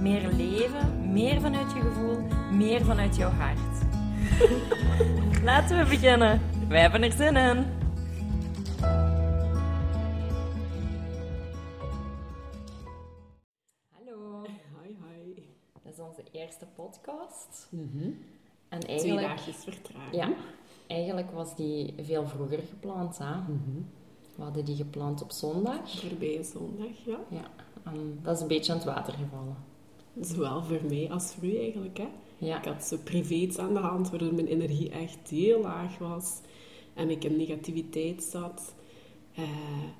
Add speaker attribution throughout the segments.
Speaker 1: Meer leven, meer vanuit je gevoel, meer vanuit jouw hart. Laten we beginnen. Wij hebben er zin in. Hallo,
Speaker 2: Hoi, hoi.
Speaker 1: dat is onze eerste podcast.
Speaker 2: Mhm.
Speaker 1: En
Speaker 2: Twee
Speaker 1: eigenlijk,
Speaker 2: dagjes vertragen.
Speaker 1: ja, eigenlijk was die veel vroeger gepland. Hè?
Speaker 2: Mhm.
Speaker 1: We hadden die gepland op zondag.
Speaker 2: Voorbije zondag, ja.
Speaker 1: Ja, en dat is een beetje aan het water gevallen.
Speaker 2: Zowel voor mij als voor u eigenlijk, hè.
Speaker 1: Ja,
Speaker 2: Ik had zo privé iets aan de hand, waardoor mijn energie echt heel laag was. En ik in negativiteit zat. Eh,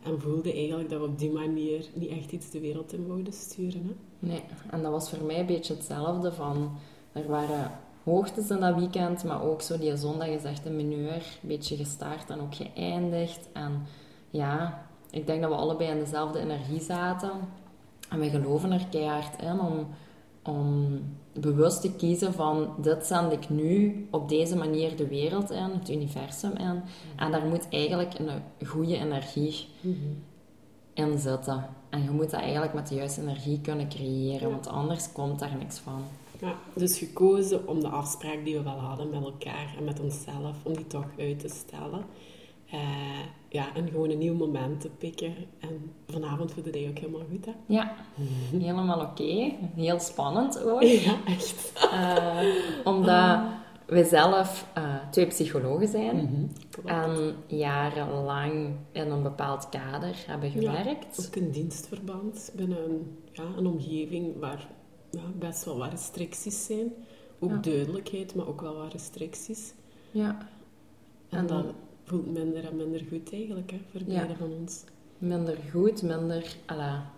Speaker 2: en voelde eigenlijk dat we op die manier niet echt iets de wereld in wouden sturen. Hè?
Speaker 1: nee. En dat was voor mij een beetje hetzelfde van... Er waren hoogtes in dat weekend, maar ook zo die zondag is echt een mineur. Een beetje gestart en ook geëindigd. En ja, ik denk dat we allebei in dezelfde energie zaten. En we geloven er keihard in om, om bewust te kiezen van... Dit zend ik nu op deze manier de wereld in, het universum in. En daar moet eigenlijk een goede energie in zitten. En je moet dat eigenlijk met de juiste energie kunnen creëren,
Speaker 2: Ja.
Speaker 1: want anders komt daar niks van.
Speaker 2: Ja, dus gekozen om de afspraak die we wel hadden met elkaar en met onszelf, om die toch uit te stellen. Eh, ja, en gewoon een nieuw moment te pikken. En vanavond voelde hij ook helemaal goed, hè?
Speaker 1: Ja, helemaal oké. Heel spannend ook.
Speaker 2: Ja, echt.
Speaker 1: Eh, omdat we zelf eh, twee psychologen zijn
Speaker 2: Klopt.
Speaker 1: en jarenlang in een bepaald kader hebben gewerkt.
Speaker 2: Ook een dienstverband binnen een, ja, een omgeving waar ja, best wel wat restricties zijn. Ook
Speaker 1: Ja.
Speaker 2: duidelijkheid, maar ook wel wat restricties.
Speaker 1: Ja,
Speaker 2: En
Speaker 1: En
Speaker 2: dat
Speaker 1: dan-
Speaker 2: voelt minder en minder goed eigenlijk, hè, voor
Speaker 1: Ja.
Speaker 2: beide van ons.
Speaker 1: minder goed, minder alla,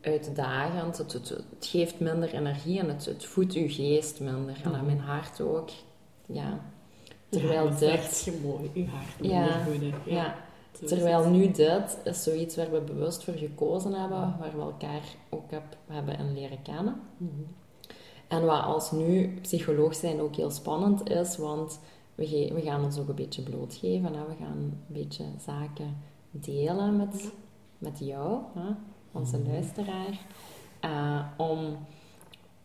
Speaker 1: uitdagend. Het, het, het geeft minder energie en het, het voedt uw geest minder. En
Speaker 2: Mhm.
Speaker 1: mijn hart ook. Ja.
Speaker 2: ja,
Speaker 1: Terwijl
Speaker 2: dat
Speaker 1: dit...
Speaker 2: je mooi, uw hart minder
Speaker 1: Ja,
Speaker 2: goed. hè.
Speaker 1: ja. Terwijl nu dit is zoiets waar we bewust voor gekozen hebben, waar we elkaar ook heb, hebben in leren kennen.
Speaker 2: Mhm.
Speaker 1: En wat als nu psycholoog zijn ook heel spannend is, want we, we gaan ons ook een beetje blootgeven. Hè? We gaan een beetje zaken delen met, met jou, hè? onze luisteraar. Eh, om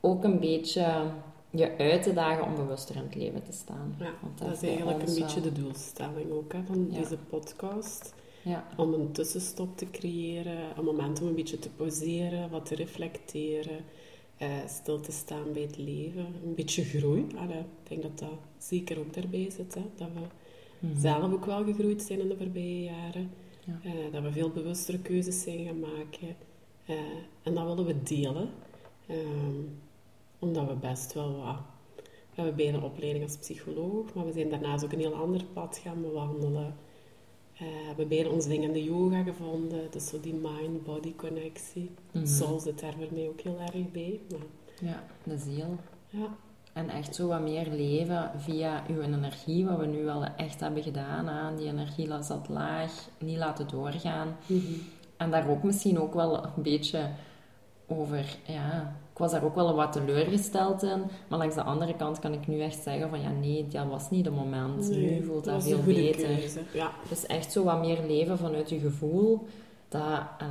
Speaker 1: ook een beetje je uit te dagen om bewuster in het leven te staan.
Speaker 2: Ja,
Speaker 1: Want
Speaker 2: dat is eigenlijk een beetje
Speaker 1: wel-
Speaker 2: de doelstelling ook hè, van
Speaker 1: Ja.
Speaker 2: deze podcast.
Speaker 1: Ja,
Speaker 2: Om een tussenstop te creëren, een moment om een beetje te pauzeren, wat te reflecteren, eh, stil te staan bij het leven. Een beetje groei. Allee, ik denk dat dat zeker ook daarbij zit. Hè, dat we
Speaker 1: Mhm.
Speaker 2: zelf ook wel gegroeid zijn in de voorbije jaren.
Speaker 1: Ja.
Speaker 2: Eh, dat we veel bewustere keuzes zijn gaan maken. Eh, en dat willen we delen. Ehm, omdat we best wel wat... We hebben beide een opleiding als psycholoog, maar we zijn daarnaast ook een heel ander pad gaan bewandelen. Eh, we hebben ons ding in de yoga gevonden. Dus zo die mind-body connectie.
Speaker 1: Mhm.
Speaker 2: Soul zit daar voor mij ook heel erg bij. Maar,
Speaker 1: ja, de ziel.
Speaker 2: ja.
Speaker 1: En echt zo wat meer leven via uw energie, wat we nu wel echt hebben gedaan. Hè? Die energie la- zat laag, niet laten doorgaan. En daar ook misschien ook wel een beetje over, ja... Ik was daar ook wel wat teleurgesteld in. Maar langs de andere kant kan ik nu echt zeggen van, ja nee, dat was niet het moment.
Speaker 2: Nee,
Speaker 1: nu voelt dat veel beter.
Speaker 2: keuze. Ja.
Speaker 1: Dus echt zo wat meer leven vanuit je gevoel. Dat, eh,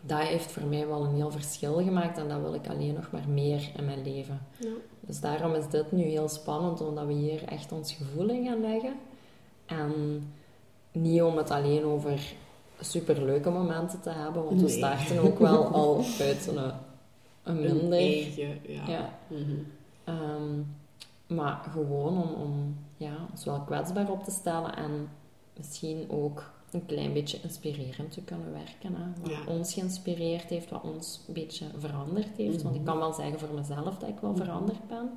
Speaker 1: dat heeft voor mij wel een heel verschil gemaakt. En dat wil ik alleen nog maar meer in mijn leven.
Speaker 2: Ja.
Speaker 1: Dus daarom is dit nu heel spannend, omdat we hier echt ons gevoel in gaan leggen. En niet om het alleen over superleuke momenten te hebben, want we starten ook wel al uit een, een
Speaker 2: Een
Speaker 1: minder.
Speaker 2: eigen, ja.
Speaker 1: Ja.
Speaker 2: Mhm.
Speaker 1: Ehm, maar gewoon om, om ja, ons wel kwetsbaar op te stellen en misschien ook een klein beetje inspirerend te kunnen werken. Hè? Wat
Speaker 2: Ja.
Speaker 1: ons geïnspireerd heeft, wat ons een beetje veranderd heeft. Want ik
Speaker 2: Mhm.
Speaker 1: kan wel zeggen voor mezelf dat ik wel veranderd ben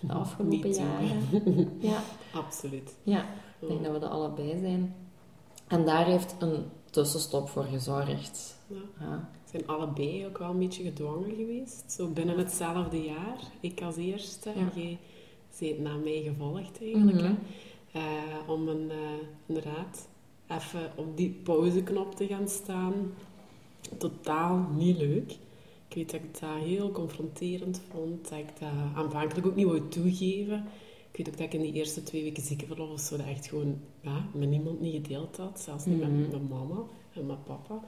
Speaker 1: de afgelopen jaren. Ja,
Speaker 2: Absoluut.
Speaker 1: ja, ik denk dat we er allebei zijn. En daar heeft een tussenstop voor gezorgd.
Speaker 2: Ja.
Speaker 1: Ja.
Speaker 2: Zijn allebei ook wel een beetje gedwongen geweest. Zo binnen hetzelfde jaar. Ik als eerste en jij heeft na mij gevolgd eigenlijk. hè.
Speaker 1: Mhm.
Speaker 2: Eh, om een, eh, inderdaad even op die pauzeknop te gaan staan. Totaal niet leuk. Ik weet dat ik dat heel confronterend vond. Dat ik dat aanvankelijk ook niet wou toegeven. Ik weet ook dat ik in die eerste twee weken ziekenverlof of zo dat echt gewoon ja, met niemand niet gedeeld had. Zelfs niet
Speaker 1: Mhm.
Speaker 2: met mijn mama en mijn papa.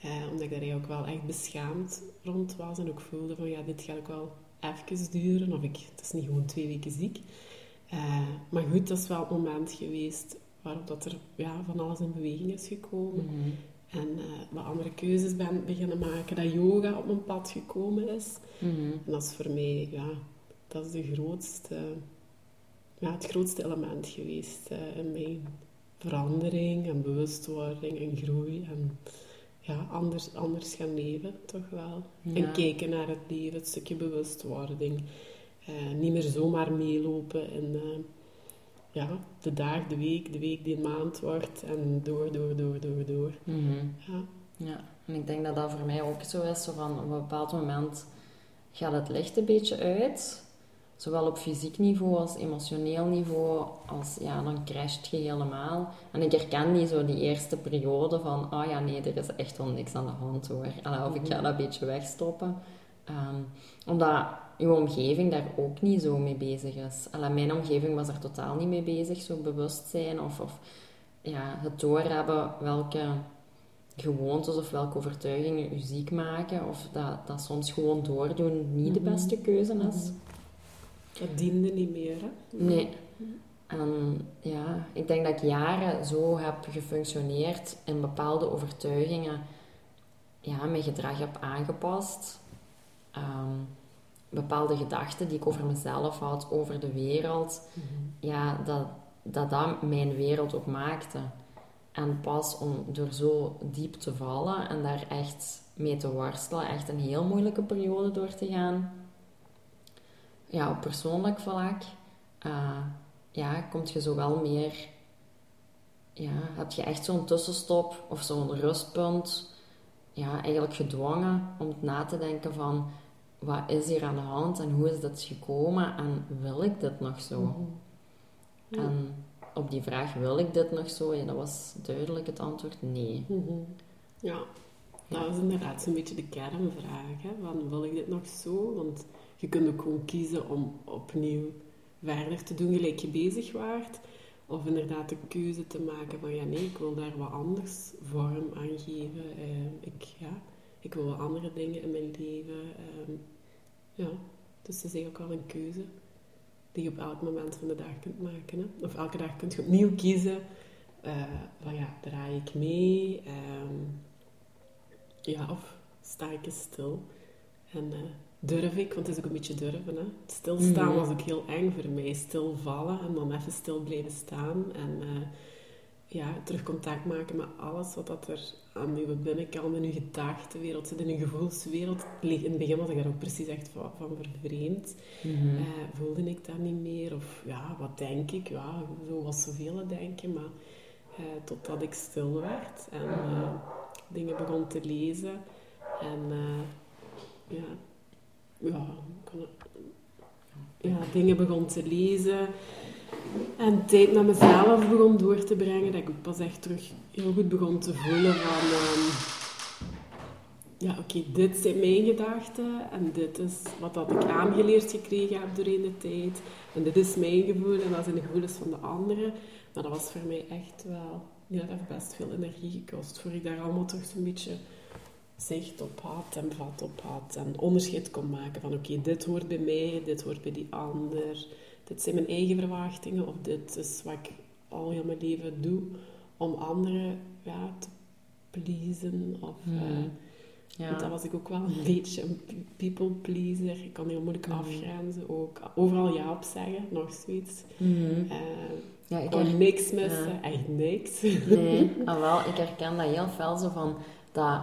Speaker 2: Eh, omdat ik daar ook wel echt beschaamd rond was. En ook voelde van ja, dit gaat ook wel even duren. Of ik, het is niet gewoon twee weken ziek. Eh, maar goed, dat is wel het moment geweest waarop dat er ja, van alles in beweging is gekomen.
Speaker 1: Mhm.
Speaker 2: En eh, wat andere keuzes ben beginnen maken. Dat yoga op mijn pad gekomen is.
Speaker 1: Mhm.
Speaker 2: En dat is voor mij, ja, dat is de grootste, ja, het grootste element geweest eh, in mijn verandering en bewustwording en groei. En ja, anders, anders gaan leven, toch wel.
Speaker 1: Ja.
Speaker 2: En kijken naar het leven, het stukje bewustwording. Eh, niet meer zomaar meelopen in eh, ja, de dag, de week, de week die een maand wordt. En door, door, door, door, door.
Speaker 1: Mhm.
Speaker 2: Ja.
Speaker 1: Ja, en ik denk dat dat voor mij ook zo is. Zo van, op een bepaald moment gaat het licht een beetje uit. Zowel op fysiek niveau als emotioneel niveau. Als, ja, dan crasht je helemaal. En ik herken die zo die eerste periode van... Oh ja, nee, er is echt wel niks aan de hand hoor. Allee, of ik ga dat een beetje wegstoppen. Ehm, omdat uw omgeving daar ook niet zo mee bezig is. Allee, mijn omgeving was er totaal niet mee bezig. Zo bewustzijn of... of ja, het doorhebben welke gewoontes of welke overtuigingen u ziek maken, of dat, dat soms gewoon doordoen niet de
Speaker 2: Mhm.
Speaker 1: beste keuze is.
Speaker 2: Dat diende niet meer, hè?
Speaker 1: Nee. En ja, ik denk dat ik jaren zo heb gefunctioneerd in bepaalde overtuigingen, ja, mijn gedrag heb aangepast. Ehm, bepaalde gedachten die ik over mezelf had, over de wereld, ja, dat, dat dat mijn wereld ook maakte. En pas om door zo diep te vallen en daar echt mee te worstelen, echt een heel moeilijke periode door te gaan, ja, op persoonlijk vlak, eh, ja, komt je zo wel meer, ja, heb je echt zo'n tussenstop of zo'n rustpunt, ja, eigenlijk gedwongen om na te denken van, wat is hier aan de hand en hoe is dit gekomen en wil ik dit nog zo?
Speaker 2: Ja.
Speaker 1: En op die vraag, wil ik dit nog zo? Ja, dat was duidelijk het antwoord nee.
Speaker 2: Mhm. Ja, dat is inderdaad zo'n beetje de kernvraag. Hè? Van, wil ik dit nog zo? Want je kunt ook gewoon kiezen om opnieuw verder te doen gelijk je bezig waart. Of inderdaad de keuze te maken van, ja nee, ik wil daar wat anders vorm aan geven. Eh, ik, ja, ik wil wat andere dingen in mijn leven. ehm, ja, dus het is eigenlijk wel een keuze die je op elk moment van de dag kunt maken. Hè? Of elke dag kunt je opnieuw kiezen eh, van ja, draai ik mee? Ehm, ja, of sta ik stil? En eh, durf ik, want het is ook een beetje durven. Hè? Stilstaan
Speaker 1: Mhm.
Speaker 2: was ook heel eng voor mij. Stilvallen en dan even stil blijven staan. En eh, ja, terug contact maken met alles wat dat er aan uw binnenkant, in uw gedachtenwereld zit, in uw gevoelswereld. In het begin was ik daar ook precies echt van, van vervreemd.
Speaker 1: Mhm.
Speaker 2: Eh, voelde ik dat niet meer? Of ja, wat denk ik? Ja, zo was zoveel denken, maar eh, totdat ik stil werd en dingen begon te lezen. En ja, ja, ja, dingen begon te lezen. En tijd met mezelf begon door te brengen. Dat ik pas echt terug heel goed begon te voelen van... ehm, ja, oké, dit zijn mijn gedachten en dit is wat dat ik aangeleerd gekregen heb doorheen de tijd. En dit is mijn gevoel en dat zijn de gevoelens van de anderen. Maar dat was voor mij echt wel... Ja, dat heeft best veel energie gekost. Voor ik daar allemaal toch zo'n beetje zicht op had en vat op had. En onderscheid kon maken van oké, dit hoort bij mij, dit hoort bij die ander. Dit zijn mijn eigen verwachtingen of dit is wat ik al heel mijn leven doe om anderen ja, te pleasen. Of,
Speaker 1: Hmm.
Speaker 2: eh,
Speaker 1: Ja.
Speaker 2: want dat was ik ook wel een beetje een pe- people pleaser. Ik kan heel moeilijk
Speaker 1: Mhm.
Speaker 2: afgrenzen ook. Overal ja op zeggen, nog zoiets. Eh,
Speaker 1: Ja, ik
Speaker 2: kon
Speaker 1: her-
Speaker 2: niks missen,
Speaker 1: Ja.
Speaker 2: echt niks.
Speaker 1: Nee, ah, wel, ik herken dat heel fel zo van dat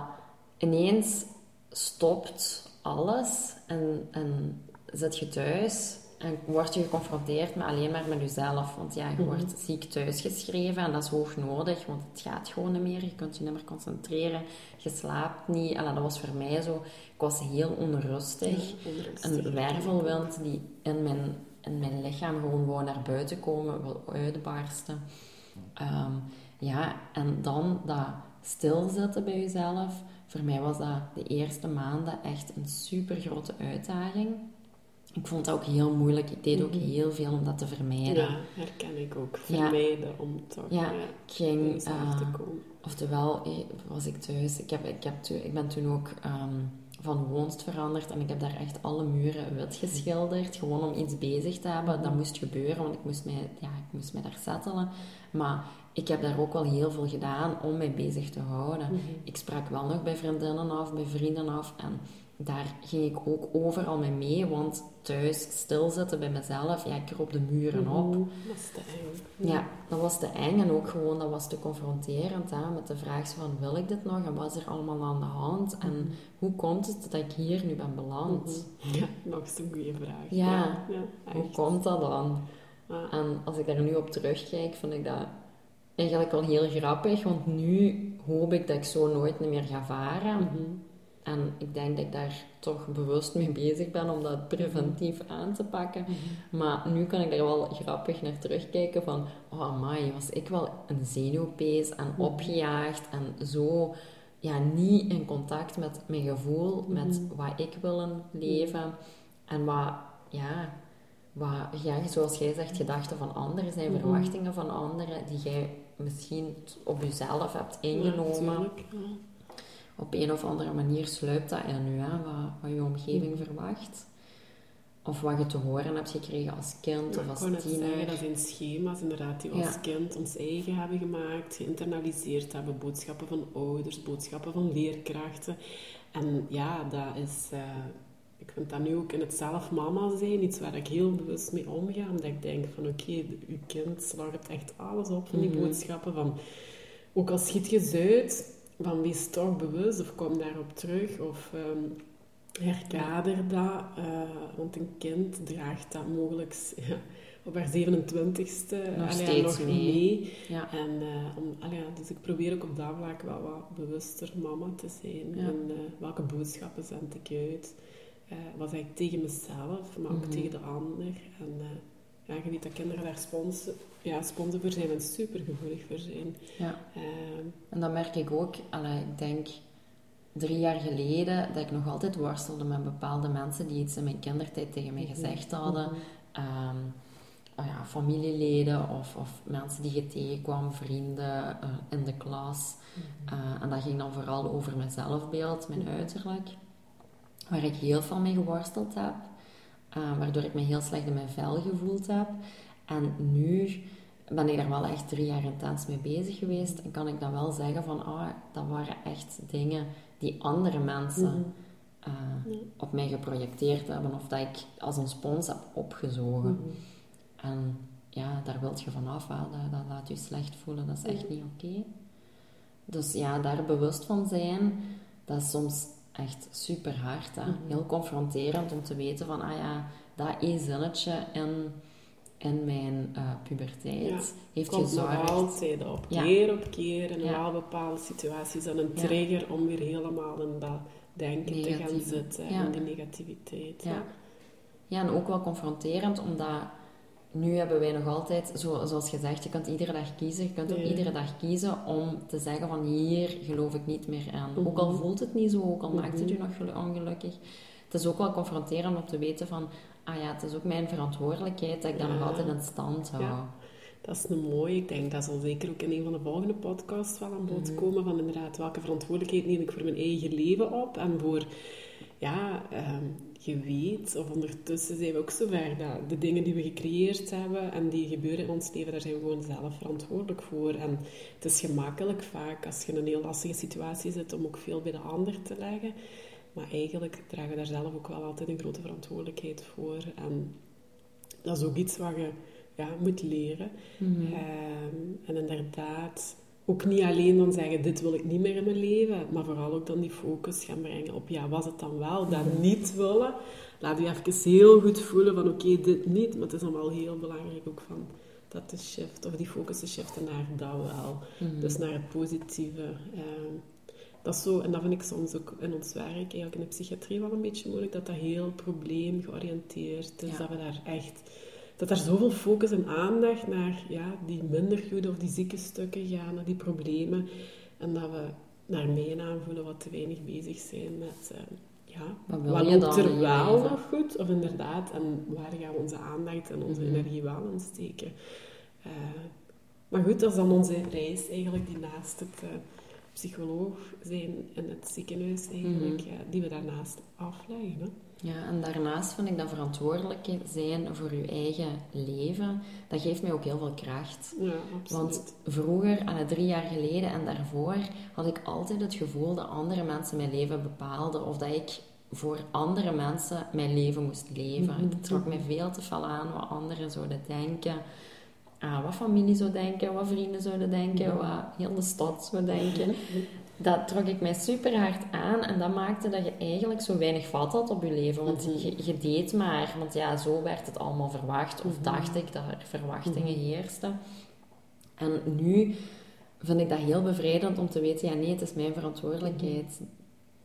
Speaker 1: ineens stopt alles en, en zit je thuis en word je geconfronteerd met alleen maar met jezelf. Want ja, je
Speaker 2: Mhm.
Speaker 1: wordt ziek thuisgeschreven en dat is hoog nodig, want het gaat gewoon niet meer. Je kunt je niet meer concentreren, je slaapt niet. Allee, dat was voor mij zo. Ik was heel onrustig.
Speaker 2: Ja, onrustig.
Speaker 1: Een wervelwind die in mijn, in mijn lichaam gewoon wou naar buiten komen, wil uitbarsten. Ehm, ja, en dan dat stilzitten bij jezelf. Voor mij was dat de eerste maanden echt een super grote uitdaging. Ik vond dat ook heel moeilijk. Ik deed ook
Speaker 2: Mhm.
Speaker 1: heel veel om dat te vermijden.
Speaker 2: Ja, herken ik ook. Vermijden om toch
Speaker 1: Ja, ik ging...
Speaker 2: te
Speaker 1: eh,
Speaker 2: komen.
Speaker 1: Oftewel, eh, was ik thuis. Ik, heb, ik, heb, toen- ik ben toen ook ehm, van woonst veranderd en ik heb daar echt alle muren wit geschilderd. Gewoon om iets bezig te hebben. Dat moest gebeuren, want ik moest mij, ja, ik moest mij daar settelen. Maar ik heb daar ook wel heel veel gedaan om mij bezig te houden.
Speaker 2: Mhm.
Speaker 1: Ik sprak wel nog bij vriendinnen af, bij vrienden af. En daar ging ik ook overal mee mee, want thuis stilzitten bij mezelf, ja, ik kroop de muren op.
Speaker 2: Mhm, Dat is te eng.
Speaker 1: Ja, dat was te eng en ook gewoon, dat was te confronterend hè, met de vraag van, wil ik dit nog en wat is er allemaal aan de hand en hoe komt het dat ik hier nu ben beland?
Speaker 2: Mhm. Ja, nog eens een goede vraag.
Speaker 1: Ja.
Speaker 2: ja
Speaker 1: Hoe komt dat dan? En als ik daar nu op terugkijk, vind ik dat eigenlijk wel heel grappig, want nu hoop ik dat ik zo nooit meer ga varen.
Speaker 2: Mhm.
Speaker 1: En ik denk dat ik daar toch bewust mee bezig ben om dat preventief aan te pakken.
Speaker 2: Mhm.
Speaker 1: Maar nu kan ik daar wel grappig naar terugkijken van... Oh, amai, was ik wel een zenuwpees en
Speaker 2: Mhm.
Speaker 1: opgejaagd en zo... Ja, niet in contact met mijn gevoel, met wat ik wil leven. En wat, ja... Wat, ja, zoals jij zegt, gedachten van anderen zijn, verwachtingen van anderen, die jij misschien op jezelf hebt ingenomen
Speaker 2: ja.
Speaker 1: op een of andere manier sluipt dat in u, hè, wat, wat je omgeving verwacht. Of wat je te horen hebt gekregen als kind
Speaker 2: Ja,
Speaker 1: of als tiener.
Speaker 2: zeggen, dat zijn schema's inderdaad die we als kind ons eigen hebben gemaakt, geïnternaliseerd hebben, boodschappen van ouders, boodschappen van leerkrachten. En ja, dat is, eh, ik vind dat nu ook in het zelf mama zijn, iets waar ik heel bewust mee omga, omdat ik denk van oké, de- uw kind slagert echt alles op van die
Speaker 1: Mhm.
Speaker 2: boodschappen, van ook al schiet je ze uit, van wees toch bewust of kom daarop terug of... ehm, herkader dat, eh, want een kind draagt dat mogelijk ja, op haar 27ste
Speaker 1: Nog
Speaker 2: allee, nog
Speaker 1: mee.
Speaker 2: mee.
Speaker 1: Ja.
Speaker 2: En, eh, om, allee, dus ik probeer ook op dat vlak wel wat bewuster mama te zijn.
Speaker 1: Ja.
Speaker 2: En eh, welke boodschappen zend ik uit? Eh, wat zeg ik tegen mezelf, maar ook
Speaker 1: Mhm.
Speaker 2: tegen de ander. En eh, ja, je weet dat kinderen daar sponsen, ja, sponsen voor zijn en super gevoelig voor zijn.
Speaker 1: ja.
Speaker 2: Eh,
Speaker 1: En dat merk ik ook. Allee, ik denk drie jaar geleden dat ik nog altijd worstelde met bepaalde mensen die iets in mijn kindertijd tegen mij gezegd hadden.
Speaker 2: mhm.
Speaker 1: Ehm, oh ja, familieleden of, of mensen die je tegenkwam, vrienden eh, in de klas. Eh, en dat ging dan vooral over mijn zelfbeeld, mijn uiterlijk. Waar ik heel veel mee geworsteld heb. eh, waardoor ik me heel slecht in mijn vel gevoeld heb. En nu ben ik daar wel echt drie jaar intens mee bezig geweest. En kan ik dan wel zeggen van, ah, dat waren echt dingen die andere mensen
Speaker 2: Mhm.
Speaker 1: eh, op mij geprojecteerd hebben. Of dat ik als een spons heb opgezogen.
Speaker 2: Mhm.
Speaker 1: En ja, daar wilt je vanaf. Dat, dat laat je slecht voelen. Dat is echt niet oké. Dus ja, daar bewust van zijn, dat is soms echt super hard. Hè.
Speaker 2: Mhm.
Speaker 1: Heel confronterend om te weten van, ah ja, dat één zinnetje in, in mijn eh, puberteit
Speaker 2: Ja,
Speaker 1: heeft
Speaker 2: komt
Speaker 1: gezorgd.
Speaker 2: altijd op,
Speaker 1: Ja.
Speaker 2: keer op keer in
Speaker 1: Ja.
Speaker 2: wel bepaalde situaties dan een trigger om weer helemaal in dat denken te gaan zitten en die negativiteit.
Speaker 1: Ja. Ja, en ook wel confronterend, omdat nu hebben wij nog altijd, zo, zoals gezegd, je kunt iedere dag kiezen. Je kunt ook iedere dag kiezen om te zeggen van hier geloof ik niet meer aan.
Speaker 2: Mhm.
Speaker 1: Ook al voelt het niet zo, ook al maakt het
Speaker 2: Mhm.
Speaker 1: u nog gelu- ongelukkig. Het is ook wel confronterend om te weten van, ah ja, het is ook mijn verantwoordelijkheid dat ik dat nog altijd in stand hou.
Speaker 2: Ja. Dat is een mooie. Ik denk dat zal zeker ook in een van de volgende podcasts wel aan bod
Speaker 1: Mhm.
Speaker 2: komen. Van inderdaad, welke verantwoordelijkheid neem ik voor mijn eigen leven op? En voor, ja, ehm, je weet, of ondertussen zijn we ook zover dat de dingen die we gecreëerd hebben en die gebeuren in ons leven, daar zijn we gewoon zelf verantwoordelijk voor. En het is gemakkelijk vaak als je in een heel lastige situatie zit om ook veel bij de ander te leggen. Maar eigenlijk dragen we daar zelf ook wel altijd een grote verantwoordelijkheid voor. En dat is ook iets wat je ja, moet leren.
Speaker 1: Mhm.
Speaker 2: Ehm, en inderdaad, ook niet alleen dan zeggen, dit wil ik niet meer in mijn leven, maar vooral ook dan die focus gaan brengen op, ja, was het dan wel dat niet willen? Laat je even heel goed voelen van, oké, dit niet, maar het is dan wel heel belangrijk ook van, dat de shift, of die focus te shiften naar dat wel.
Speaker 1: Mhm.
Speaker 2: Dus naar het positieve. Ehm, dat is zo, en dat vind ik soms ook in ons werk, eigenlijk in de psychiatrie wel een beetje moeilijk, dat dat heel probleemgeoriënteerd is,
Speaker 1: Ja.
Speaker 2: dat we daar echt dat er zoveel focus en aandacht naar ja, die minder goede of die zieke stukken gaan, naar die problemen. En dat we naar mij aanvoelen wat te weinig bezig zijn met... Uh, ja,
Speaker 1: wat,
Speaker 2: loopt er wel nog goed? Of inderdaad, en waar gaan we onze aandacht en onze
Speaker 1: Mhm.
Speaker 2: energie wel in steken? Eh, maar goed, dat is dan onze reis eigenlijk, die naast het eh, psycholoog zijn in het ziekenhuis eigenlijk,
Speaker 1: Mhm.
Speaker 2: ja, die we daarnaast afleggen. Hè?
Speaker 1: Ja, en daarnaast vind ik dat verantwoordelijk zijn voor je eigen leven, dat geeft mij ook heel veel kracht.
Speaker 2: Ja, absoluut.
Speaker 1: Want vroeger, aan drie jaar geleden en daarvoor, had ik altijd het gevoel dat andere mensen mijn leven bepaalden. Of dat ik voor andere mensen mijn leven moest leven.
Speaker 2: Mhm.
Speaker 1: Het trok mij veel te veel aan wat anderen zouden denken. Ah, wat familie zou denken, wat vrienden zouden denken, wat heel de stad zou denken. Dat trok ik mij super hard aan en dat maakte dat je eigenlijk zo weinig vat had op je leven. Want
Speaker 2: Mhm.
Speaker 1: je, je deed maar, want ja, zo werd het allemaal verwacht. Of
Speaker 2: Mhm.
Speaker 1: dacht ik dat er verwachtingen
Speaker 2: Mhm.
Speaker 1: heersten. En nu vind ik dat heel bevrijdend om te weten, ja nee, het is mijn verantwoordelijkheid.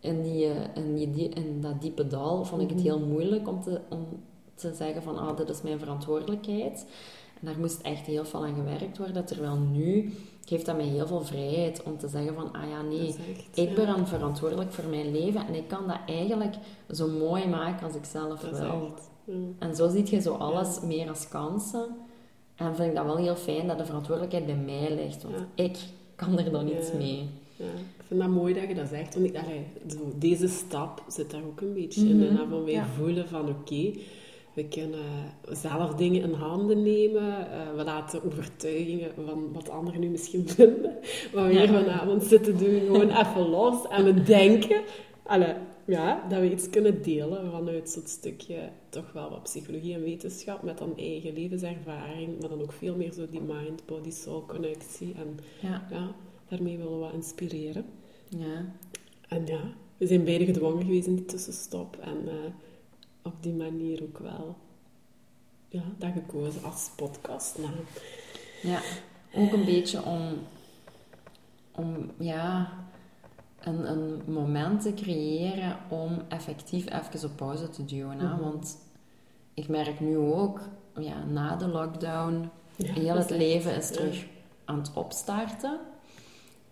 Speaker 1: In, die, eh, in, die, die- in dat diepe dal vond ik het heel moeilijk om te, om te zeggen van, ah, dit is mijn verantwoordelijkheid. En daar moest echt heel veel aan gewerkt worden. Terwijl nu geeft dat mij heel veel vrijheid om te zeggen van, ah ja, nee,
Speaker 2: echt,
Speaker 1: ik ben dan verantwoordelijk voor mijn leven en ik kan dat eigenlijk zo mooi maken als ik zelf
Speaker 2: dat
Speaker 1: wil. En zo zie je zo alles meer als kansen. En vind ik dat wel heel fijn dat de verantwoordelijkheid bij mij ligt. Want ik kan er dan iets
Speaker 2: Ja.
Speaker 1: mee.
Speaker 2: Ja, ik vind dat mooi dat je dat zegt. Want ik, allee, deze stap zit daar ook een beetje in.
Speaker 1: Mhm,
Speaker 2: En dan van wij
Speaker 1: ja.
Speaker 2: voelen van oké, we kunnen zelf dingen in handen nemen. eh, we laten overtuigingen van wat anderen nu misschien vinden. Wat we hier vanavond zitten doen, gewoon even los. En we denken allee, ja, dat we iets kunnen delen vanuit zo'n stukje toch wel wat psychologie en wetenschap. Met dan eigen levenservaring. Maar dan ook veel meer zo die mind-body-soul connectie. En
Speaker 1: Ja.
Speaker 2: ja, daarmee willen we wat inspireren.
Speaker 1: ja.
Speaker 2: En ja, we zijn beide gedwongen geweest in die tussenstop. En eh, op die manier ook wel ja, dat gekozen als podcastnaam.
Speaker 1: Ja, ook een beetje om, om ja, een, een moment te creëren om effectief even op pauze te duwen. Hè?
Speaker 2: Mhm.
Speaker 1: Want ik merk nu ook, ja, na de lockdown,
Speaker 2: Ja,
Speaker 1: heel het leven is terug aan het opstarten.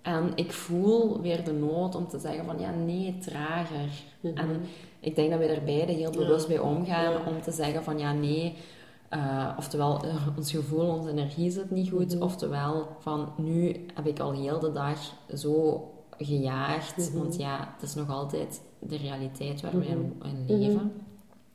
Speaker 1: En ik voel weer de nood om te zeggen van ja, nee, trager.
Speaker 2: Mhm.
Speaker 1: En ik denk dat we er beide heel bewust bij omgaan
Speaker 2: Ja.
Speaker 1: om te zeggen van ja, nee, eh, oftewel eh, ons gevoel, onze energie zit niet goed,
Speaker 2: Mhm.
Speaker 1: oftewel van nu heb ik al heel de dag zo gejaagd,
Speaker 2: Mhm.
Speaker 1: want ja, het is nog altijd de realiteit waar we in, in leven.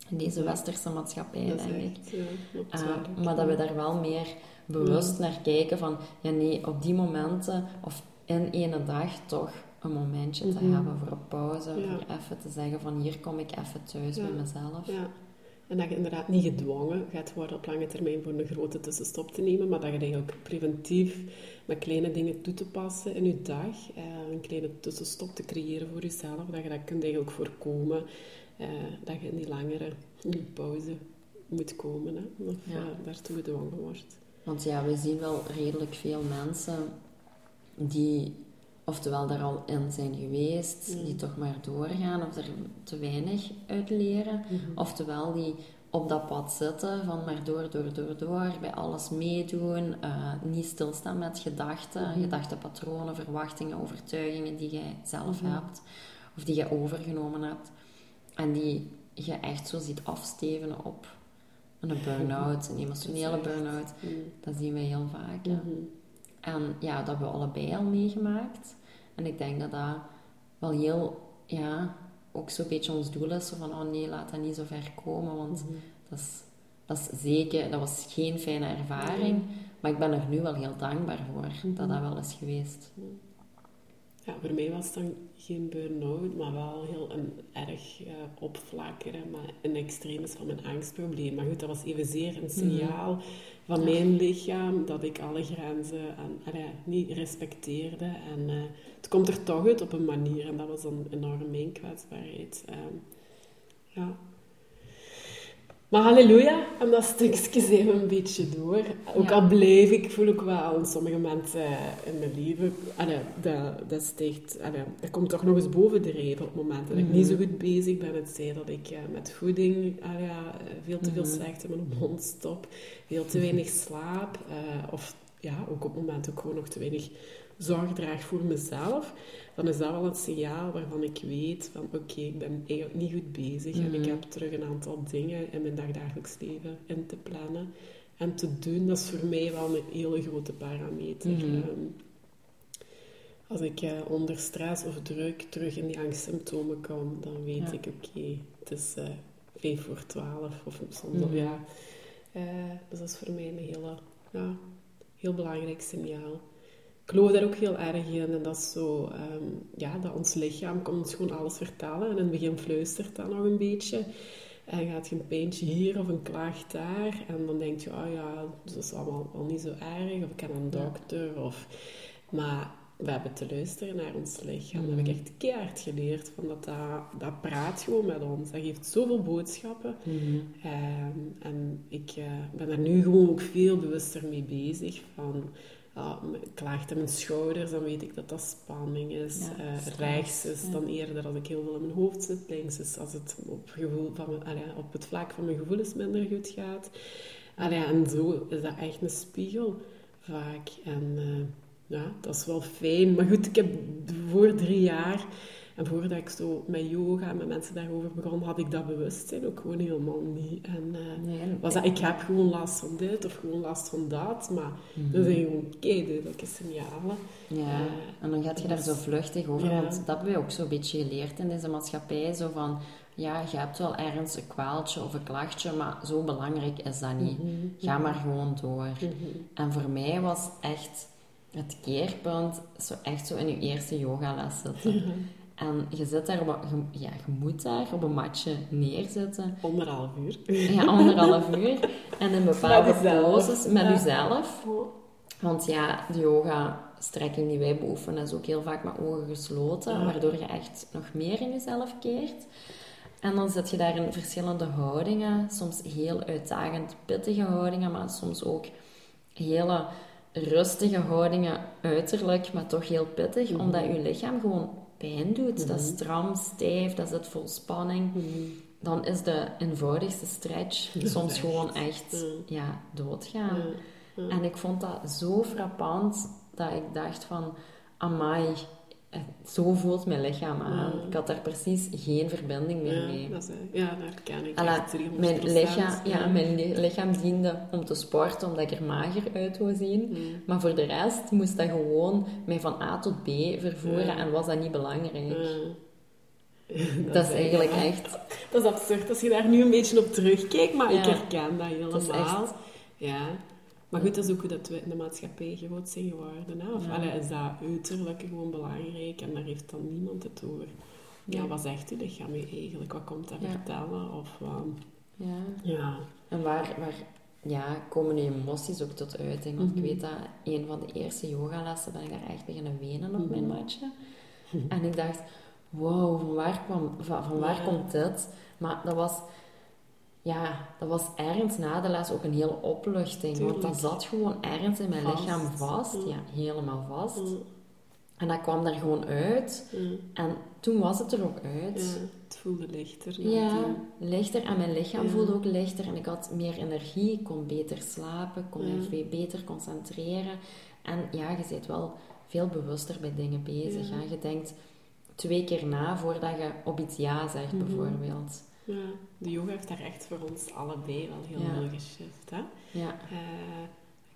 Speaker 1: In deze westerse maatschappij,
Speaker 2: Dat
Speaker 1: denk ik.
Speaker 2: ja,
Speaker 1: Uh,
Speaker 2: waar.
Speaker 1: maar dat we daar wel meer bewust naar kijken van, ja nee, op die momenten of in ene dag toch een momentje te
Speaker 2: Mhm.
Speaker 1: hebben voor een pauze,
Speaker 2: Ja.
Speaker 1: voor even te zeggen van hier kom ik even thuis
Speaker 2: Ja.
Speaker 1: bij mezelf.
Speaker 2: Ja. En dat je inderdaad niet gedwongen gaat worden op lange termijn voor een grote tussenstop te nemen, maar dat je eigenlijk preventief met kleine dingen toe te passen in je dag, eh, een kleine tussenstop te creëren voor jezelf, dat je dat kunt eigenlijk voorkomen, eh, dat je in die langere pauze moet komen, hè, of
Speaker 1: Ja.
Speaker 2: eh, daartoe gedwongen wordt.
Speaker 1: Want ja, we zien wel redelijk veel mensen die oftewel daar al in zijn geweest, die toch maar doorgaan of er te weinig uit leren. Oftewel die op dat pad zitten van maar door, door, door, door, bij alles meedoen, eh, niet stilstaan met gedachten,
Speaker 2: Mhm.
Speaker 1: gedachtenpatronen, verwachtingen, overtuigingen die jij zelf
Speaker 2: Mhm.
Speaker 1: hebt of die je overgenomen hebt. En die je echt zo ziet afstevenen op een burn-out, een emotionele burn-out.
Speaker 2: Mhm.
Speaker 1: Dat zien we heel vaak.
Speaker 2: Mhm.
Speaker 1: En ja, dat hebben we allebei al meegemaakt. En ik denk dat dat wel heel, ja, ook zo'n beetje ons doel is. Zo van, oh nee, laat dat niet zo ver komen. Want
Speaker 2: Mhm.
Speaker 1: dat, is, dat is zeker, dat was geen fijne ervaring. Maar ik ben er nu wel heel dankbaar voor dat dat wel is geweest.
Speaker 2: Ja, voor mij was het dan geen burn-out, maar wel heel een erg eh opflakkeren, maar een extreem is van mijn angstprobleem. Maar goed, dat was evenzeer een signaal van mijn lichaam dat ik alle grenzen en, allee, niet respecteerde. En eh, het komt er toch uit op een manier en dat was dan enorm mijn kwetsbaarheid. Ehm, ja. Maar halleluja, en dat stukje we een beetje door. Ook al blijf ik, voel ik wel in sommige momenten in mijn leven, allee, dat, dat steekt, allee, dat komt toch nog eens bovendrijven op momenten dat ik niet zo goed bezig ben. Het zij dat ik uh, met voeding allee, veel te veel slecht in mijn mond stop, veel te weinig slaap, uh, of ja, ook op momenten ook gewoon nog te weinig zorg draag voor mezelf, dan is dat wel een signaal waarvan ik weet van oké, ik ben eigenlijk niet goed bezig en ik mhm. heb terug een aantal dingen in mijn dagdagelijks leven in te plannen en te doen. Dat is voor mij wel een hele grote parameter. Mhm. Ehm, als ik uh, onder stress of druk terug in die angstsymptomen kom, dan weet ik oké, het is uh, vijf voor twaalf of soms mm ja. Uh, dus dat is voor mij een hele, ja, heel belangrijk signaal geloof daar ook heel erg in. En dat is zo, ehm, ja, dat ons lichaam komt ons gewoon alles vertellen. En in het begin fluistert dat nog een beetje. En gaat je een pijntje hier of een klacht daar. En dan denk je, oh ja, dat is allemaal wel niet zo erg. Of ik ken een dokter. Of... Maar we hebben te luisteren naar ons lichaam. Dat heb ik mm. echt keihard geleerd. Van dat, dat, dat praat gewoon met ons. Dat geeft zoveel boodschappen. Mm. Ehm, en ik uh, ben er nu gewoon ook veel bewuster mee bezig. Van ja, klaagt aan mijn schouders, dan weet ik dat dat spanning is. Ja, uh, rechts is dan eerder als ik heel veel in mijn hoofd zit. Links is als het op, gevoel van mijn, allee, op het vlak van mijn gevoelens minder goed gaat. Allee, en zo is dat echt een spiegel vaak. En uh, ja, dat is wel fijn. Maar goed, ik heb voor drie jaar en voordat ik zo met yoga en met mensen daarover begon, had ik dat bewustzijn ook gewoon helemaal niet. En uh, was dat, ik heb gewoon last van dit of gewoon last van dat, maar mm -hmm. dat zijn gewoon duidelijke signalen.
Speaker 1: Ja, uh, en dan gaat je daar zo vluchtig over, want dat hebben we ook zo'n beetje geleerd in deze maatschappij, zo van... Ja, je hebt wel ergens een kwaaltje of een klachtje, maar zo belangrijk is dat niet. Mhm. Ga maar gewoon door. Mhm. En voor mij was echt het keerpunt zo echt zo in je eerste yogales zitten. En je zit daar, ja, je moet daar op een matje neerzetten.
Speaker 2: Anderhalf uur.
Speaker 1: Ja, anderhalf uur. En in bepaalde poses met jezelf. Want ja, de yoga-strekking die wij beoefenen is ook heel vaak met ogen gesloten, waardoor je echt nog meer in jezelf keert. En dan zit je daar in verschillende houdingen, soms heel uitdagend pittige houdingen, maar soms ook hele rustige houdingen uiterlijk, maar toch heel pittig, mhm. omdat je lichaam gewoon pijn doet, dat is mhm. stram, stijf, dat zit vol spanning, mhm. dan is de eenvoudigste stretch soms gewoon echt ja, doodgaan. En ik vond dat zo frappant dat ik dacht van, amai, zo voelt mijn lichaam aan. Ik had daar precies geen verbinding meer
Speaker 2: ja,
Speaker 1: mee.
Speaker 2: Dat is, ja, daar kan ik
Speaker 1: Alla, mijn lichaam, ja, mijn lichaam diende om te sporten, omdat ik er mager uit wou zien. Maar voor de rest moest dat gewoon mij van A tot B vervoeren en was dat niet belangrijk. Dat, dat, is eigenlijk echt...
Speaker 2: Dat is absurd als je daar nu een beetje op terugkijkt, maar ik herken dat helemaal. Dat is echt... Ja. Maar goed, dat is ook hoe dat we in de maatschappij groot zijn geworden. Hè? Of ja. is dat uiterlijk gewoon belangrijk en daar heeft dan niemand het over. Ja, wat zegt je lichaam nu eigenlijk? Wat komt dat vertellen? Of, um,
Speaker 1: ja. ja. En waar, waar ja, komen die emoties ook tot uiting? Want ik mhm. weet dat een van de eerste yogalessen ben ik daar echt beginnen wenen op mijn mhm. matje. En ik dacht, wow, van waar, kwam, van, van waar komt dit? Maar dat was ja, dat was ergens na de les ook een hele opluchting. Want dat zat gewoon ergens in mijn lichaam vast. Ja, helemaal vast. En dat kwam daar gewoon uit. En toen was het er ook uit.
Speaker 2: Ja, het voelde lichter.
Speaker 1: Ja, lichter. En mijn lichaam voelde ook lichter. En ik had meer energie. Ik kon beter slapen. Ik kon me beter concentreren. En ja, je bent wel veel bewuster bij dingen bezig. Ja. Je denkt twee keer na voordat je op iets ja zegt, mhm. bijvoorbeeld.
Speaker 2: Ja, de yoga heeft daar echt voor ons allebei wel heel veel geshift. Hè?
Speaker 1: Ja.
Speaker 2: Uh,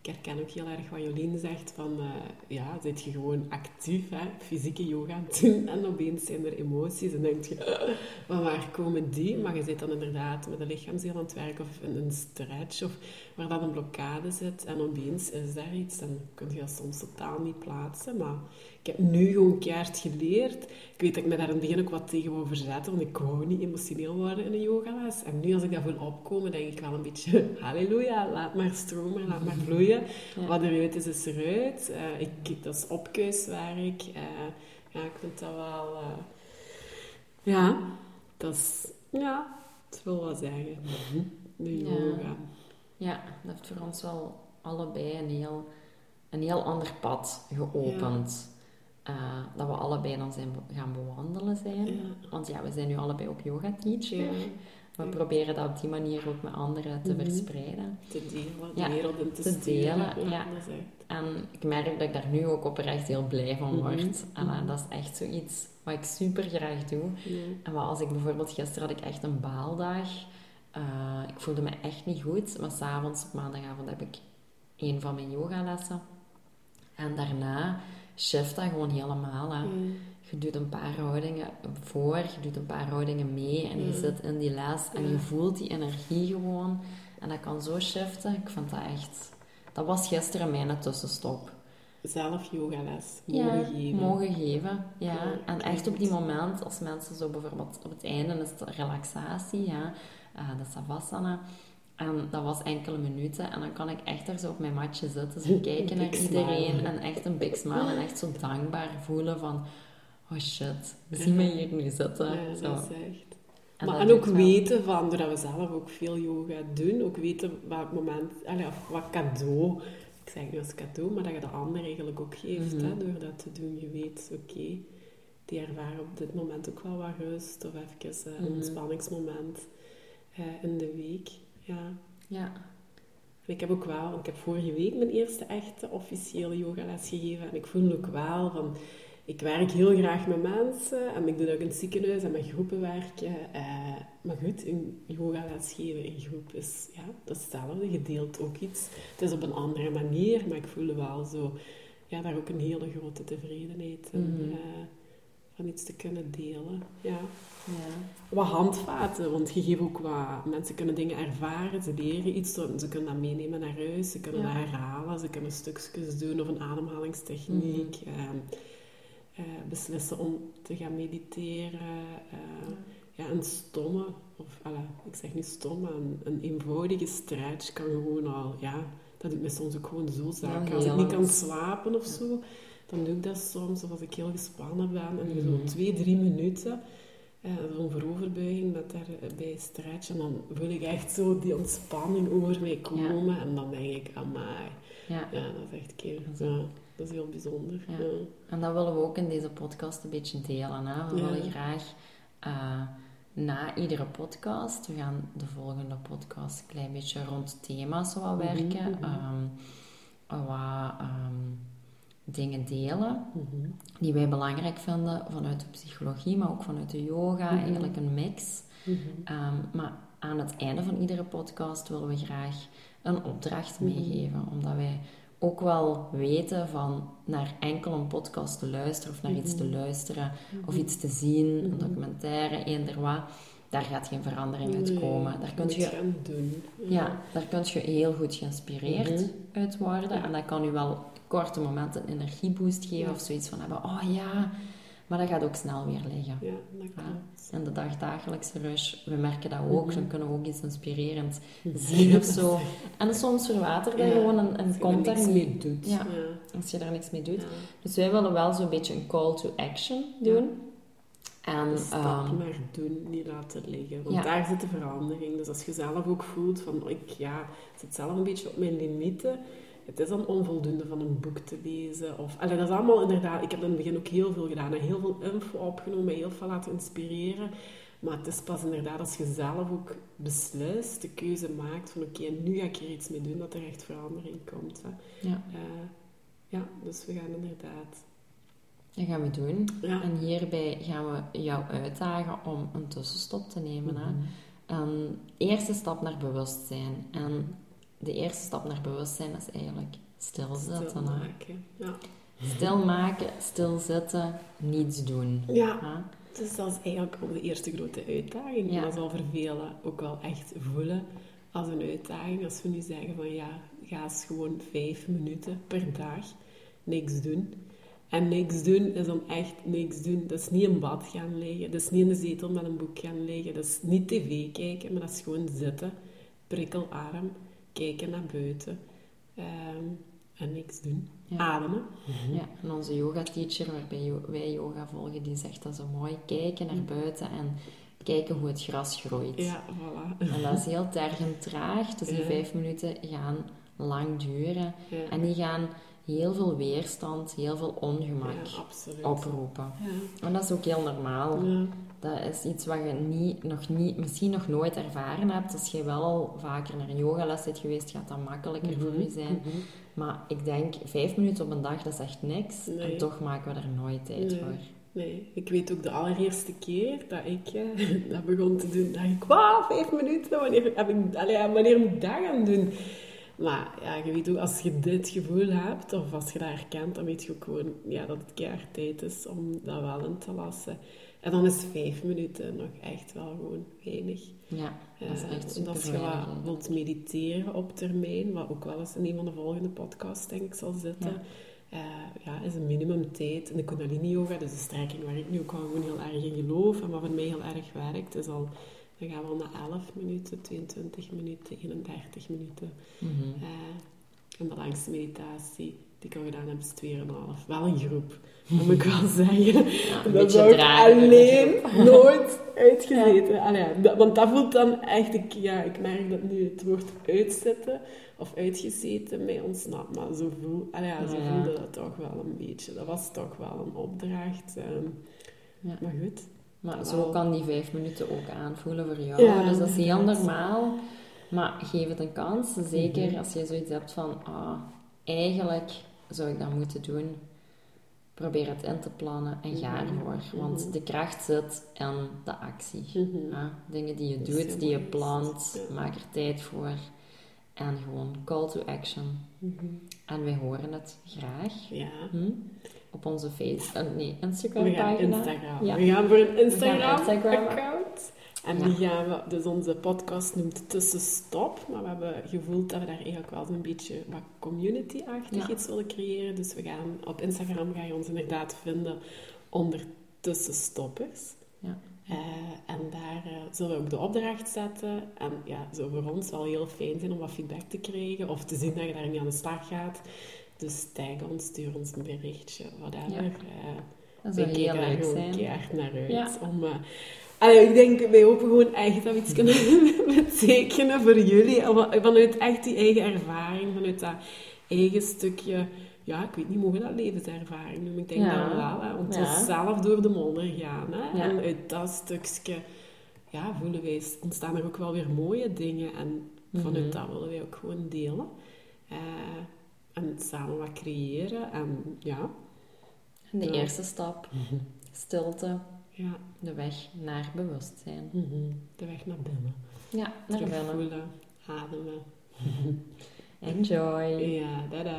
Speaker 2: ik herken ook heel erg wat Jolien zegt van, uh, ja, zit je gewoon actief, hè, fysieke yoga doen en opeens zijn er emoties en denk je, uh, van waar komen die? Maar je zit dan inderdaad met een lichaamsdeel aan het werk of in een stretch of waar dan een blokkade zit en opeens is daar iets en kun je dat soms totaal niet plaatsen, maar ik heb nu gewoon keihard geleerd. Ik weet dat ik me daar in het begin ook wat tegen wou verzetten, want ik wou niet emotioneel worden in een yogales. En nu als ik dat voel opkomen, denk ik wel een beetje, halleluja, laat maar stromen, laat maar vloeien. Wat eruit is, is eruit. Uh, ik, dat is opkeuswerk. Uh, ja, ik vind dat wel... Uh, ja, dat is... Ja, dat wil wel zeggen. de
Speaker 1: Ja.
Speaker 2: yoga.
Speaker 1: Ja, dat heeft voor ons wel allebei een heel, een heel ander pad geopend. Eh, dat we allebei dan zijn gaan bewandelen zijn.
Speaker 2: Ja.
Speaker 1: Want ja, we zijn nu allebei ook yoga teacher.
Speaker 2: Ja.
Speaker 1: We
Speaker 2: Ja.
Speaker 1: proberen dat op die manier ook met anderen te
Speaker 2: Mhm.
Speaker 1: verspreiden.
Speaker 2: Te delen, de wereld in te,
Speaker 1: te
Speaker 2: sturen.
Speaker 1: delen, ja. En ik merk dat ik daar nu ook oprecht heel blij van
Speaker 2: Mhm.
Speaker 1: word. En eh,
Speaker 2: Mhm.
Speaker 1: dat is echt zoiets wat ik super graag doe. En wat als ik bijvoorbeeld gisteren had ik echt een baaldag. Eh, ik voelde me echt niet goed. Maar s'avonds op maandagavond heb ik een van mijn yogalessen. En daarna shift dat gewoon helemaal. Hè.
Speaker 2: Ja.
Speaker 1: Je doet een paar houdingen voor, je doet een paar houdingen mee en je
Speaker 2: Ja.
Speaker 1: zit in die les en
Speaker 2: Ja.
Speaker 1: je voelt die energie gewoon. En dat kan zo shiften. Ik vond dat echt... Dat was gisteren mijn tussenstop.
Speaker 2: Zelf yogales
Speaker 1: Ja,
Speaker 2: mogen geven.
Speaker 1: mogen geven. Ja.
Speaker 2: Ja,
Speaker 1: en echt op die moment, als mensen zo bijvoorbeeld op het einde is het relaxatie, ja, eh, de savasana. En dat was enkele minuten. En dan kan ik echt daar zo op mijn matje zitten, zo kijken naar iedereen.
Speaker 2: smile.
Speaker 1: En echt een big smile. En echt zo dankbaar voelen van... Oh shit, zie me hier nu zitten.
Speaker 2: Ja,
Speaker 1: zo.
Speaker 2: dat is echt...
Speaker 1: En
Speaker 2: maar, en ook
Speaker 1: wel-
Speaker 2: weten van, doordat we zelf ook veel yoga doen, ook weten welk moment, allee, of wat cadeau, ik zeg niet als cadeau, maar dat je de ander eigenlijk ook geeft,
Speaker 1: Mhm.
Speaker 2: hè, door dat te doen. Je weet, oké, die ervaren op dit moment ook wel wat rust, of even eh, een
Speaker 1: Mhm.
Speaker 2: ontspanningsmoment eh, in de week. Ja.
Speaker 1: Ja.
Speaker 2: En ik heb ook wel, want ik heb vorige week mijn eerste echte officiële yogales gegeven. En ik voel ook wel van, ik werk heel graag met mensen. En ik doe dat ook in het ziekenhuis en met groepen werken. Eh, maar goed, een yogales geven in groep is ja, hetzelfde. Je deelt ook iets. Het is op een andere manier, maar ik voelde wel zo, ja, daar ook een hele grote tevredenheid in. Eh, van iets te kunnen delen. Ja
Speaker 1: Ja.
Speaker 2: wat handvaten, want je geeft ook wat... Mensen kunnen dingen ervaren, ze leren iets, ze ze kunnen dat meenemen naar huis, ze kunnen
Speaker 1: Ja.
Speaker 2: dat herhalen, ze kunnen stukjes doen of een ademhalingstechniek,
Speaker 1: Mhm.
Speaker 2: ehm, eh, beslissen om te gaan mediteren. eh, ja, een stomme, of ik zeg niet stom, maar een, een eenvoudige stretch kan gewoon al, ja, dat doet me soms ook gewoon zo zaken. Als ik niet kan slapen of zo, dan doe ik dat soms, of als ik heel gespannen ben, en zo
Speaker 1: Mhm.
Speaker 2: twee, drie minuten, eh, zo'n vooroverbuiging met daarbij stretch, en dan voel ik echt zo die ontspanning over mij komen, en dan denk ik, amai,
Speaker 1: ja.
Speaker 2: ja, dat is echt keer, ja, dat is heel bijzonder.
Speaker 1: Ja. En dat willen we ook in deze podcast een beetje delen. Hè? We willen graag eh, na iedere podcast, we gaan de volgende podcast een klein beetje rond thema's zo wat
Speaker 2: Mhm,
Speaker 1: werken, ehm, wat ehm, dingen delen
Speaker 2: Mhm.
Speaker 1: die wij belangrijk vinden vanuit de psychologie, maar ook vanuit de yoga,
Speaker 2: Mhm.
Speaker 1: eigenlijk een mix.
Speaker 2: Mhm.
Speaker 1: Ehm, maar aan het einde van iedere podcast willen we graag een opdracht meegeven, omdat wij ook wel weten van naar enkel een podcast te luisteren of naar iets te luisteren of iets te zien, een documentaire, eender wat, daar gaat geen verandering uit
Speaker 2: Nee,
Speaker 1: komen. Daar kun je,
Speaker 2: gaan doen.
Speaker 1: ja, daar kun je heel goed geïnspireerd uit worden
Speaker 2: Ja.
Speaker 1: en dat kan u wel korte momenten een energieboost geven
Speaker 2: Ja.
Speaker 1: of zoiets van hebben, oh ja, maar dat gaat ook snel weer liggen.
Speaker 2: Ja, dat klopt.
Speaker 1: En de dagdagelijkse rush, we merken dat ook.
Speaker 2: Mhm.
Speaker 1: Dan kunnen we ook iets inspirerends zien of zo. En soms verwatert dat
Speaker 2: Ja,
Speaker 1: gewoon en,
Speaker 2: Als
Speaker 1: en
Speaker 2: je
Speaker 1: komt daar
Speaker 2: niks mee doet.
Speaker 1: Ja. Als je daar niks mee doet. Dus wij willen wel zo'n beetje een call to action doen. En
Speaker 2: stap
Speaker 1: ehm,
Speaker 2: maar doen, niet laten liggen. Want
Speaker 1: ja.
Speaker 2: daar zit de verandering. Dus als je zelf ook voelt van, ik ja, ik zit zelf een beetje op mijn limieten. Het is dan onvoldoende van een boek te lezen. Of, allee, dat is allemaal inderdaad... Ik heb in het begin ook heel veel gedaan. En heel veel info opgenomen, heel veel laten inspireren. Maar het is pas inderdaad als je zelf ook beslist, de keuze maakt van oké, nu ga ik er iets mee doen, dat er echt verandering komt. Hè.
Speaker 1: ja,
Speaker 2: Eh, ja, dus we gaan inderdaad...
Speaker 1: dat gaan we doen.
Speaker 2: Ja.
Speaker 1: En hierbij gaan we jou uitdagen om een tussenstop te nemen. Hè?
Speaker 2: Mhm.
Speaker 1: Een eerste stap naar bewustzijn. En de eerste stap naar bewustzijn is eigenlijk stilzitten.
Speaker 2: Stil maken. Ja.
Speaker 1: Stil maken, stilzitten, niets doen.
Speaker 2: Ja. Dus dat is eigenlijk ook de eerste grote uitdaging.
Speaker 1: Ja.
Speaker 2: Dat zal voor velen ook wel echt voelen als een uitdaging. Als we nu zeggen van ja, ga eens gewoon vijf minuten per dag niks doen. En niks doen is dan echt niks doen. Dat is niet in bad gaan liggen. Dat is niet in de zetel met een boek gaan liggen. Dat is niet tv kijken, maar dat is gewoon zitten. Prikkelarm. Kijken naar buiten. ehm, en niks doen.
Speaker 1: Ja.
Speaker 2: Ademen.
Speaker 1: Ja, en onze yoga teacher, waarbij wij yoga volgen, die zegt dat zo mooi. Kijken naar buiten en kijken hoe het gras groeit.
Speaker 2: Ja, voilà.
Speaker 1: En dat is heel tergend traag, dus die
Speaker 2: Ja.
Speaker 1: vijf minuten gaan lang duren.
Speaker 2: Ja.
Speaker 1: En die gaan heel veel weerstand, heel veel ongemak
Speaker 2: Ja, absoluut.
Speaker 1: oproepen.
Speaker 2: Ja.
Speaker 1: En dat is ook heel normaal. Dat is iets wat je niet, nog niet, misschien nog nooit ervaren hebt. Als je wel al vaker naar een yogales bent geweest, gaat dat makkelijker voor je zijn.
Speaker 2: Mhm.
Speaker 1: Maar ik denk, vijf minuten op een dag, dat is echt niks.
Speaker 2: Nee.
Speaker 1: En toch maken we er nooit tijd
Speaker 2: Nee.
Speaker 1: voor.
Speaker 2: Nee, ik weet ook de allereerste keer dat ik eh, dat begon te doen, dacht ik, wauw, vijf minuten, wanneer, heb ik, allee, wanneer moet ik dat gaan doen? Maar ja, je weet ook, als je dit gevoel hebt, of als je dat herkent, dan weet je ook gewoon ja, dat het keihard tijd is om dat wel in te lassen. En dan is vijf minuten nog echt wel gewoon weinig.
Speaker 1: Ja, dat is
Speaker 2: Eh,
Speaker 1: echt
Speaker 2: want als je
Speaker 1: super
Speaker 2: wat wilt mediteren op termijn, wat ook wel eens in een van de volgende podcasts denk ik zal zitten,
Speaker 1: Ja.
Speaker 2: eh, ja, is een minimumtijd. In de Kundalini Yoga, dus de strekking waar ik nu ook al gewoon heel erg in geloof en wat voor mij heel erg werkt, is al, dan gaan we al naar 11 minuten, 22 minuten, 31 minuten.
Speaker 1: Mhm.
Speaker 2: Eh, en de langste meditatie die ik al gedaan heb, is 2,5. Wel een groep, moet ik wel zeggen.
Speaker 1: Ja,
Speaker 2: dat zou ik alleen nooit uitgezeten. Allee, ja, dat- want dat voelt dan echt, ik, ja, ik merk dat nu het woord uitzetten of uitgezeten mij ontsnapt. Maar zo, voel, allee, ja, zo voelde dat toch wel een beetje. Dat was toch wel een opdracht. ehm.
Speaker 1: Ja.
Speaker 2: Maar goed.
Speaker 1: Maar
Speaker 2: Wel.
Speaker 1: zo kan die vijf minuten ook aanvoelen voor jou. Dus dat is heel normaal. Maar geef het een kans. Zeker
Speaker 2: Mhm.
Speaker 1: als je zoiets hebt van... Ah, eigenlijk zou ik dat moeten doen. Probeer het in te plannen en ga
Speaker 2: Mhm.
Speaker 1: ervoor. Want
Speaker 2: Mhm.
Speaker 1: de kracht zit in de actie.
Speaker 2: Mhm.
Speaker 1: Ja, dingen die je doet, die je plant. Maak er tijd voor. En gewoon call to action. En wij horen het graag.
Speaker 2: Ja.
Speaker 1: Hm? Op onze face... eh, nee, Instagram
Speaker 2: We gaan
Speaker 1: pagina.
Speaker 2: Instagram.
Speaker 1: Ja.
Speaker 2: We gaan voor een Instagram-account.
Speaker 1: Instagram.
Speaker 2: En die gaan we, dus onze podcast noemt Tussenstop. Maar we hebben gevoeld dat we daar eigenlijk wel zo'n beetje wat community-achtig iets willen creëren. Dus we gaan, op Instagram ga je ons inderdaad vinden onder Tussenstoppers.
Speaker 1: Ja.
Speaker 2: Eh, en daar eh, zullen we ook de opdracht zetten. En ja, zou voor ons wel heel fijn zijn om wat feedback te krijgen. Of te zien dat je daarmee aan de slag gaat. Dus tag ons, stuur ons een berichtje, whatever.
Speaker 1: Ja.
Speaker 2: Eh,
Speaker 1: Dat zou heel
Speaker 2: daar
Speaker 1: leuk zijn.
Speaker 2: keihard naar uit.
Speaker 1: Ja.
Speaker 2: Om, allee, ik denk, wij hopen gewoon echt dat we iets kunnen betekenen voor jullie. Vanuit echt die eigen ervaring, vanuit dat eigen stukje... Ja, ik weet niet, mogen we dat levenservaring noemen? Ik denk
Speaker 1: Ja.
Speaker 2: dat wel, hè, want
Speaker 1: Ja.
Speaker 2: we zelf door de modder gaan. Hè?
Speaker 1: Ja.
Speaker 2: En uit dat stukje ja, voelen wij, ontstaan er ook wel weer mooie dingen. En vanuit
Speaker 1: Mhm.
Speaker 2: dat willen wij ook gewoon delen. Eh, en samen wat creëren. En ja,
Speaker 1: En de eerste stap, stilte,
Speaker 2: ja.
Speaker 1: de weg naar bewustzijn.
Speaker 2: mhm, de weg naar binnen.
Speaker 1: Ja, naar
Speaker 2: Terug
Speaker 1: binnen.
Speaker 2: voelen, ademen.
Speaker 1: Enjoy.
Speaker 2: Ja, dada.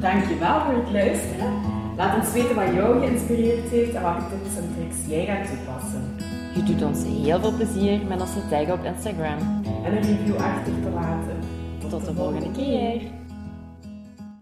Speaker 2: Dankjewel voor het luisteren. Laat ons weten wat jou geïnspireerd heeft en welke tips en tricks jij gaat toepassen.
Speaker 1: Je doet ons heel veel plezier met ons te taggen op Instagram.
Speaker 2: En een review achter te laten.
Speaker 1: Tot de volgende keer.